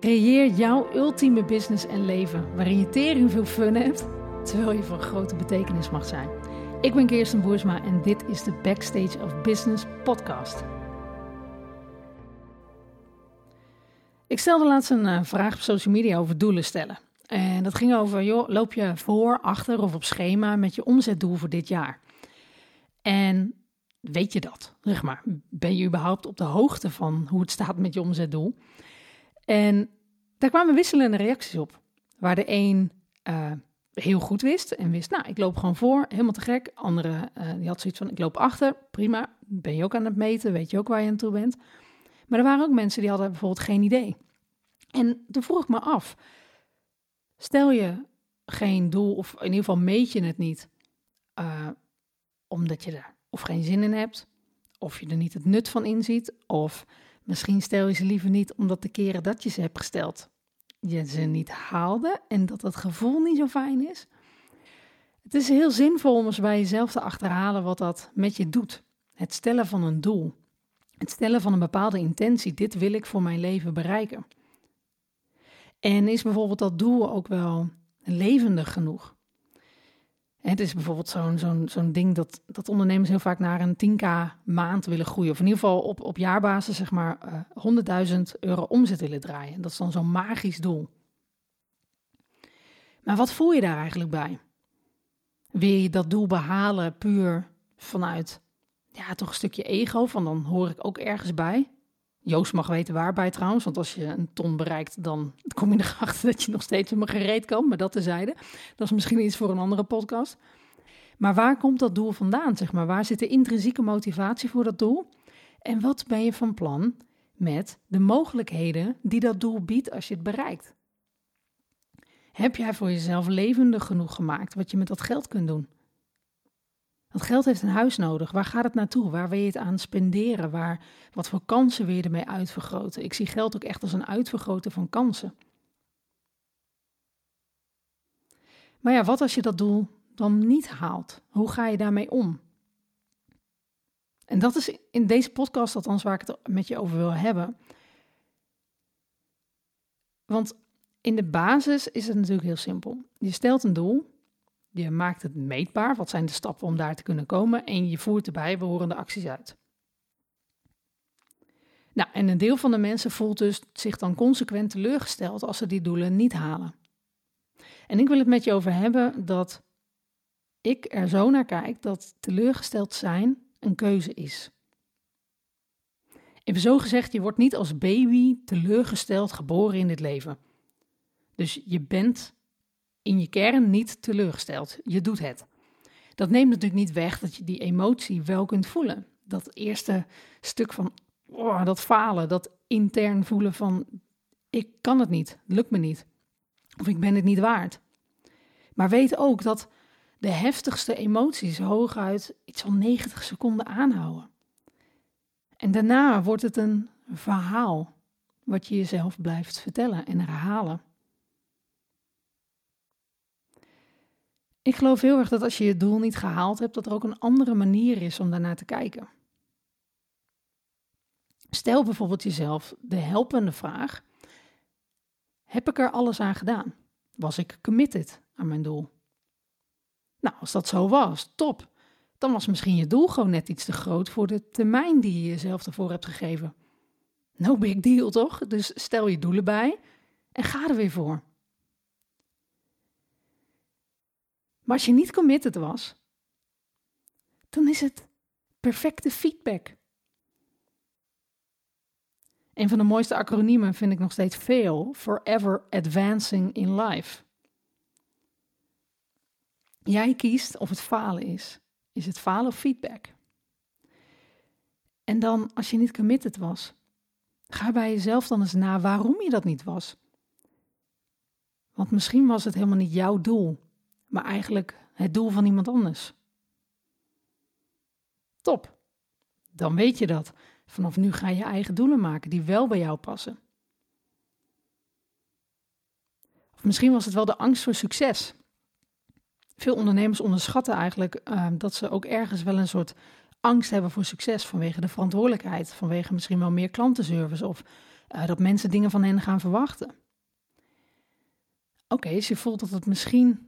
Creëer jouw ultieme business en leven waarin je tering veel fun hebt, terwijl je van grote betekenis mag zijn. Ik ben Kirsten Boersma en dit is de Backstage of Business podcast. Ik stelde laatst een uh, vraag op social media over doelen stellen. En dat ging over, joh, loop je voor, achter of op schema met je omzetdoel voor dit jaar? En weet je dat? Zeg maar, ben je überhaupt op de hoogte van hoe het staat met je omzetdoel? En daar kwamen wisselende reacties op. Waar de een uh, heel goed wist en wist, nou, ik loop gewoon voor, helemaal te gek. Andere, uh, die had zoiets van, ik loop achter, prima. Ben je ook aan het meten, weet je ook waar je aan toe bent. Maar er waren ook mensen die hadden bijvoorbeeld geen idee. En toen vroeg ik me af, stel je geen doel, of in ieder geval meet je het niet, uh, omdat je er of geen zin in hebt, of je er niet het nut van inziet, of Misschien stel je ze liever niet omdat de keren dat je ze hebt gesteld, je ze niet haalde en dat het gevoel niet zo fijn is. Het is heel zinvol om eens bij jezelf te achterhalen wat dat met je doet. Het stellen van een doel. Het stellen van een bepaalde intentie. Dit wil ik voor mijn leven bereiken. En is bijvoorbeeld dat doel ook wel levendig genoeg? Het is bijvoorbeeld zo'n zo'n zo'n ding dat, dat ondernemers heel vaak naar een 10k maand willen groeien. Of in ieder geval op, op jaarbasis zeg maar uh, eh, 100.000 euro omzet willen draaien. Dat is dan zo'n magisch doel. Maar wat voel je daar eigenlijk bij? Wil je dat doel behalen puur vanuit ja, toch een stukje ego? Van dan hoor ik ook ergens bij. Joost mag weten waarbij trouwens, want als je een ton bereikt, dan kom je erachter dat je nog steeds helemaal gereed kan, maar dat tezijde. Dat is misschien iets voor een andere podcast. Maar waar komt dat doel vandaan, zeg maar? Waar zit de intrinsieke motivatie voor dat doel? En wat ben je van plan met de mogelijkheden die dat doel biedt als je het bereikt? Heb jij voor jezelf levendig genoeg gemaakt wat je met dat geld kunt doen? Dat geld heeft een huis nodig. Waar gaat het naartoe? Waar wil je het aan spenderen? Waar, wat voor kansen wil je ermee uitvergroten? Ik zie geld ook echt als een uitvergroten van kansen. Maar ja, wat als je dat doel dan niet haalt? Hoe ga je daarmee om? En dat is in deze podcast althans waar ik het met je over wil hebben. Want in de basis is het natuurlijk heel simpel. Je stelt een doel je maakt het meetbaar. Wat zijn de stappen om daar te kunnen komen? En je voert erbij behorende acties uit. Nou, en een deel van de mensen voelt dus zich dan consequent teleurgesteld als ze die doelen niet halen. En ik wil het met je over hebben dat ik er zo naar kijk dat teleurgesteld zijn een keuze is. Even zo gezegd, je wordt niet als baby teleurgesteld geboren in dit leven. Dus je bent in je kern niet teleurgesteld. Je doet het. Dat neemt natuurlijk niet weg dat je die emotie wel kunt voelen. Dat eerste stuk van oh, dat falen, dat intern voelen van ik kan het niet, lukt me niet. Of ik ben het niet waard. Maar weet ook dat de heftigste emoties hooguit iets van 90 seconden aanhouden. En daarna wordt het een verhaal wat je jezelf blijft vertellen en herhalen. Ik geloof heel erg dat als je je doel niet gehaald hebt, dat er ook een andere manier is om daarnaar te kijken. Stel bijvoorbeeld jezelf de helpende vraag: Heb ik er alles aan gedaan? Was ik committed aan mijn doel? Nou, als dat zo was, top. Dan was misschien je doel gewoon net iets te groot voor de termijn die je jezelf ervoor hebt gegeven. No big deal, toch? Dus stel je doelen bij en ga er weer voor. Maar als je niet committed was, dan is het perfecte feedback. Een van de mooiste acroniemen vind ik nog steeds fail, forever advancing in life. Jij kiest of het falen is. Is het falen of feedback? En dan, als je niet committed was, ga bij jezelf dan eens na waarom je dat niet was. Want misschien was het helemaal niet jouw doel maar eigenlijk het doel van iemand anders. Top. Dan weet je dat. Vanaf nu ga je eigen doelen maken die wel bij jou passen. Of misschien was het wel de angst voor succes. Veel ondernemers onderschatten eigenlijk uh, dat ze ook ergens wel een soort angst hebben voor succes vanwege de verantwoordelijkheid, vanwege misschien wel meer klantenservice of uh, dat mensen dingen van hen gaan verwachten. Oké, als je voelt dat het misschien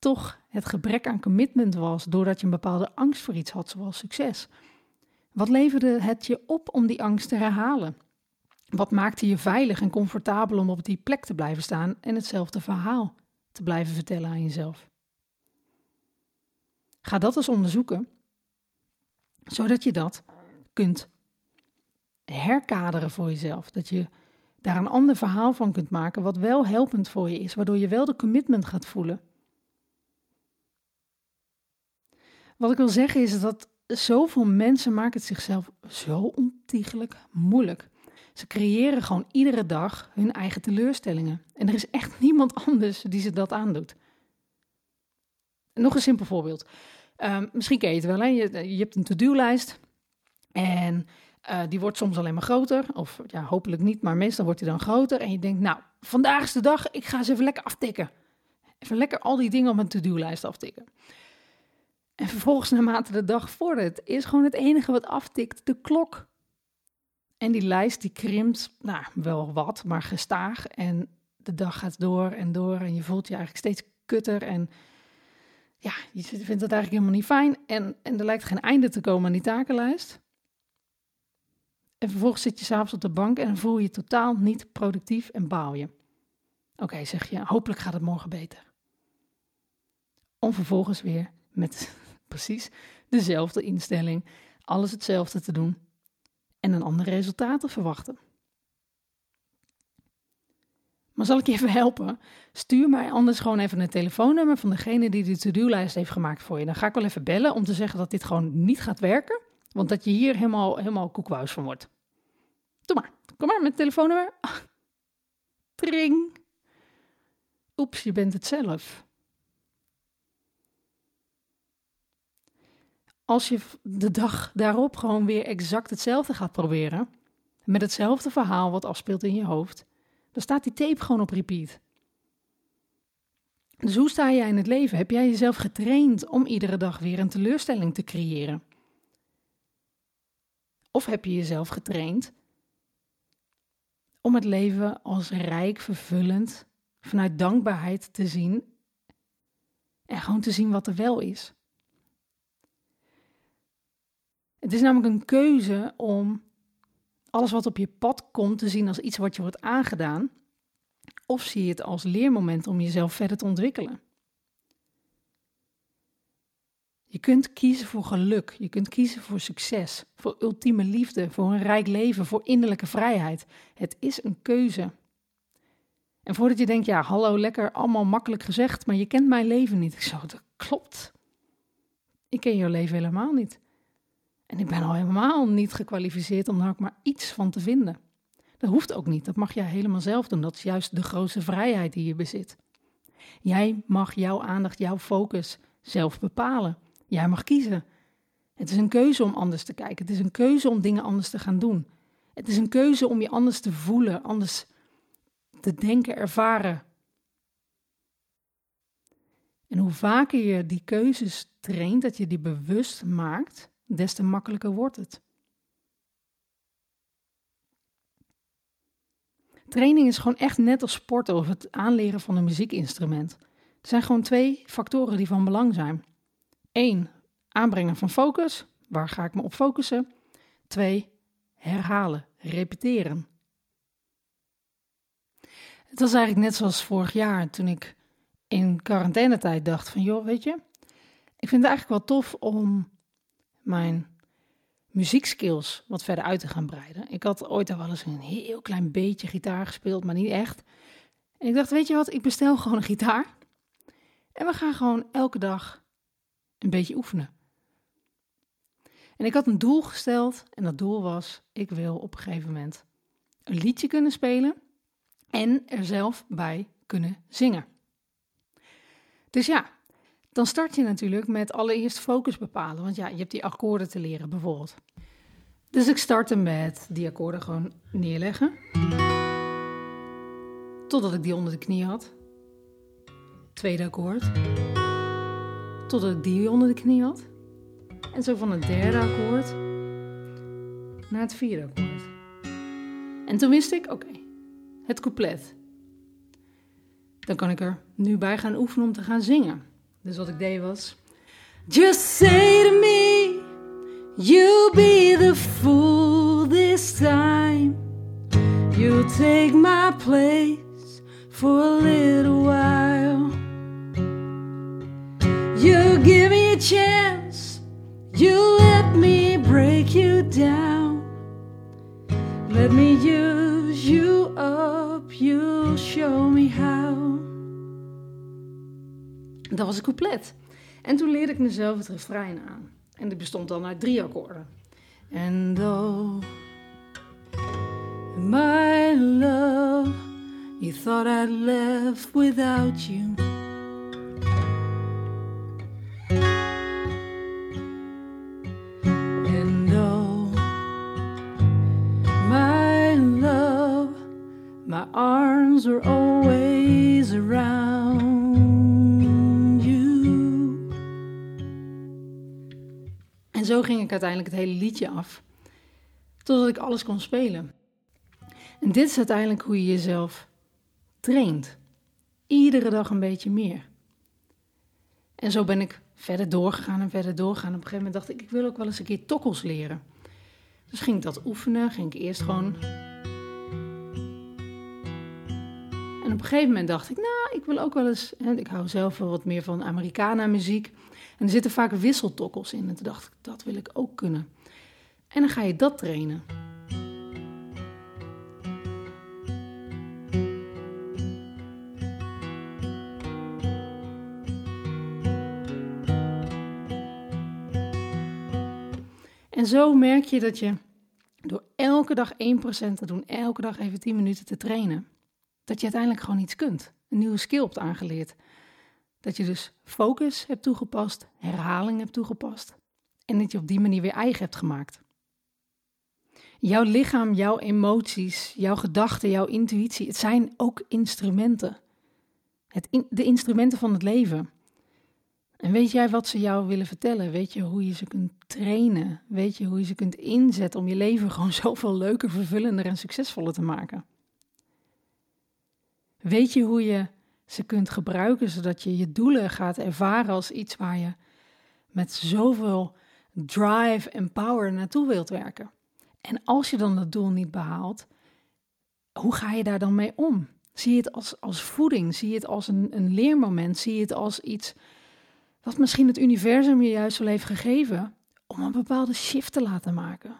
toch het gebrek aan commitment was doordat je een bepaalde angst voor iets had, zoals succes. Wat leverde het je op om die angst te herhalen? Wat maakte je veilig en comfortabel om op die plek te blijven staan en hetzelfde verhaal te blijven vertellen aan jezelf? Ga dat eens onderzoeken, zodat je dat kunt herkaderen voor jezelf. Dat je daar een ander verhaal van kunt maken, wat wel helpend voor je is, waardoor je wel de commitment gaat voelen. Wat ik wil zeggen is dat zoveel mensen maken het zichzelf zo ontiegelijk moeilijk. Ze creëren gewoon iedere dag hun eigen teleurstellingen. En er is echt niemand anders die ze dat aandoet. Nog een simpel voorbeeld. Um, misschien ken je het wel, hè? Je, je hebt een to-do-lijst en uh, die wordt soms alleen maar groter. Of ja, hopelijk niet, maar meestal wordt die dan groter. En je denkt, nou, vandaag is de dag, ik ga eens even lekker aftikken. Even lekker al die dingen op mijn to-do-lijst aftikken. En vervolgens, naarmate de dag vordert, is gewoon het enige wat aftikt de klok. En die lijst die krimpt, nou, wel wat, maar gestaag. En de dag gaat door en door en je voelt je eigenlijk steeds kutter. En ja, je vindt het eigenlijk helemaal niet fijn. En, en er lijkt geen einde te komen aan die takenlijst. En vervolgens zit je s'avonds op de bank en voel je je totaal niet productief en baal je. Oké, zeg je, hopelijk gaat het morgen beter. Om vervolgens weer met precies dezelfde instelling, alles hetzelfde te doen en een ander resultaat te verwachten. Maar zal ik je even helpen? Stuur mij anders gewoon even een telefoonnummer van degene die de to-do-lijst heeft gemaakt voor je. Dan ga ik wel even bellen om te zeggen dat dit gewoon niet gaat werken. Want dat je hier helemaal, helemaal koekbuis van wordt. Doe maar. Kom maar met telefoonnummer. Tring. Oeps, je bent het zelf. Als je de dag daarop gewoon weer exact hetzelfde gaat proberen, met hetzelfde verhaal wat afspeelt in je hoofd, dan staat die tape gewoon op repeat. Dus hoe sta jij in het leven? Heb jij jezelf getraind om iedere dag weer een teleurstelling te creëren? Of heb je jezelf getraind om het leven als rijk, vervullend, vanuit dankbaarheid te zien en gewoon te zien wat er wel is? Het is namelijk een keuze om alles wat op je pad komt te zien als iets wat je wordt aangedaan, of zie je het als leermoment om jezelf verder te ontwikkelen. Je kunt kiezen voor geluk, je kunt kiezen voor succes, voor ultieme liefde, voor een rijk leven, voor innerlijke vrijheid. Het is een keuze. En voordat je denkt, ja, hallo, lekker, allemaal makkelijk gezegd, maar je kent mijn leven niet. Ik zo, dat klopt. Ik ken jouw leven helemaal niet. En ik ben al helemaal niet gekwalificeerd om daar ook maar iets van te vinden. Dat hoeft ook niet, dat mag jij helemaal zelf doen. Dat is juist de grootste vrijheid die je bezit. Jij mag jouw aandacht, jouw focus zelf bepalen. Jij mag kiezen. Het is een keuze om anders te kijken. Het is een keuze om dingen anders te gaan doen. Het is een keuze om je anders te voelen, anders te denken, ervaren. En hoe vaker je die keuzes traint, dat je die bewust maakt, des te makkelijker wordt het. Training is gewoon echt net als sporten of het aanleren van een muziekinstrument. Er zijn gewoon twee factoren die van belang zijn. Eén, aanbrengen van focus. Waar ga ik me op focussen? Twee, herhalen, repeteren. Het was eigenlijk net zoals vorig jaar toen ik in quarantainetijd dacht van joh, weet je, ik vind het eigenlijk wel tof om mijn muziekskills wat verder uit te gaan breiden. Ik had ooit al wel eens een heel klein beetje gitaar gespeeld, maar niet echt. En ik dacht, weet je wat, ik bestel gewoon een gitaar. En we gaan gewoon elke dag een beetje oefenen. En ik had een doel gesteld en dat doel was, ik wil op een gegeven moment een liedje kunnen spelen en er zelf bij kunnen zingen. Dus ja, dan start je natuurlijk met allereerst focus bepalen. Want ja, je hebt die akkoorden te leren bijvoorbeeld. Dus ik startte met die akkoorden gewoon neerleggen. Totdat ik die onder de knie had. Tweede akkoord. Totdat ik die onder de knie had. En zo van het derde akkoord naar het vierde akkoord. En toen wist ik, oké, het couplet. Dan kan ik er nu bij gaan oefenen om te gaan zingen. Dus wat ik deed was... Just say to me, you'll be the fool this time. You'll take my place for a little while. You'll give me a chance, You'll let me break you down. Let me use you up, you'll show me how. Dat was een couplet. En toen leerde ik mezelf het refrein aan. En die bestond dan uit drie akkoorden. And oh, my love, you thought I'd left without you. Ik uiteindelijk het hele liedje af, totdat ik alles kon spelen. En dit is uiteindelijk hoe je jezelf traint. Iedere dag een beetje meer. En zo ben ik verder doorgegaan en verder doorgegaan. Op een gegeven moment dacht ik, ik wil ook wel eens een keer tokkels leren. Dus ging ik dat oefenen, ging ik eerst gewoon... En op een gegeven moment dacht ik, nou, ik wil ook wel eens... Hè, ik hou zelf wel wat meer van Americana muziek. En er zitten vaak wisseltokkels in. En toen dacht ik, dat wil ik ook kunnen. En dan ga je dat trainen. En zo merk je dat je door elke dag 1% te doen, elke dag even 10 minuten te trainen, dat je uiteindelijk gewoon iets kunt. Een nieuwe skill hebt aangeleerd. Dat je dus focus hebt toegepast, herhaling hebt toegepast en dat je op die manier weer eigen hebt gemaakt. Jouw lichaam, jouw emoties, jouw gedachten, jouw intuïtie, het zijn ook instrumenten. Het de instrumenten van het leven. En weet jij wat ze jou willen vertellen? Weet je hoe je ze kunt trainen? Weet je hoe je ze kunt inzetten om je leven gewoon zoveel leuker, vervullender en succesvoller te maken? Weet je hoe je ze kunt gebruiken zodat je je doelen gaat ervaren als iets waar je met zoveel drive en power naartoe wilt werken? En als je dan dat doel niet behaalt, hoe ga je daar dan mee om? Zie je het als, als voeding? Zie je het als een, een leermoment? Zie je het als iets wat misschien het universum je juist wel heeft gegeven om een bepaalde shift te laten maken.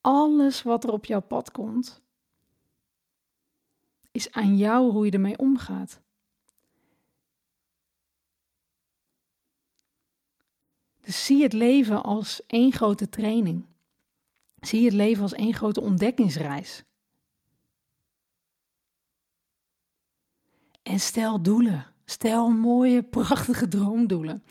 Alles wat er op jouw pad komt, is aan jou hoe je ermee omgaat. Dus zie het leven als één grote training. Zie het leven als één grote ontdekkingsreis. En stel doelen. Stel mooie, prachtige droomdoelen.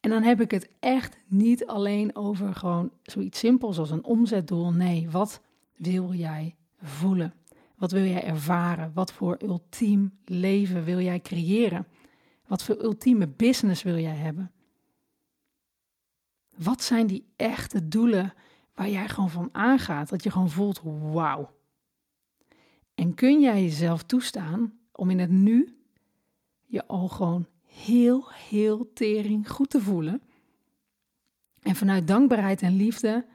En dan heb ik het echt niet alleen over gewoon zoiets simpels als een omzetdoel. Nee, wat wil jij voelen? Wat wil jij ervaren? Wat voor ultiem leven wil jij creëren? Wat voor ultieme business wil jij hebben? Wat zijn die echte doelen waar jij gewoon van aangaat? Dat je gewoon voelt, wauw. En kun jij jezelf toestaan om in het nu je al gewoon heel, heel tering goed te voelen. En vanuit dankbaarheid en liefde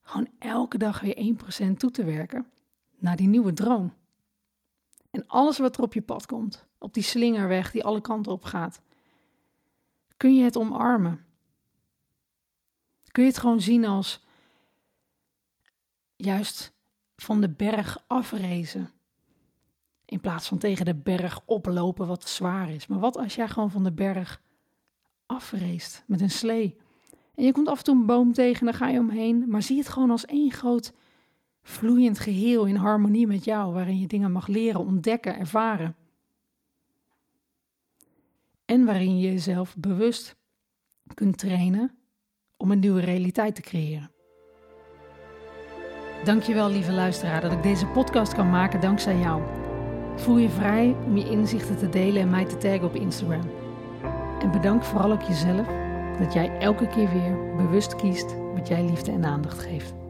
gewoon elke dag weer 1% toe te werken naar die nieuwe droom. En alles wat er op je pad komt, op die slingerweg die alle kanten op gaat, kun je het omarmen. Kun je het gewoon zien als juist van de berg afrezen. In plaats van tegen de berg oplopen wat zwaar is. Maar wat als jij gewoon van de berg afreest met een slee? En je komt af en toe een boom tegen, dan ga je omheen. Maar zie het gewoon als één groot vloeiend geheel in harmonie met jou, waarin je dingen mag leren, ontdekken, ervaren. En waarin je jezelf bewust kunt trainen om een nieuwe realiteit te creëren. Dankjewel, lieve luisteraar, dat ik deze podcast kan maken dankzij jou. Voel je vrij om je inzichten te delen en mij te taggen op Instagram. En bedank vooral ook jezelf dat jij elke keer weer bewust kiest wat jij liefde en aandacht geeft.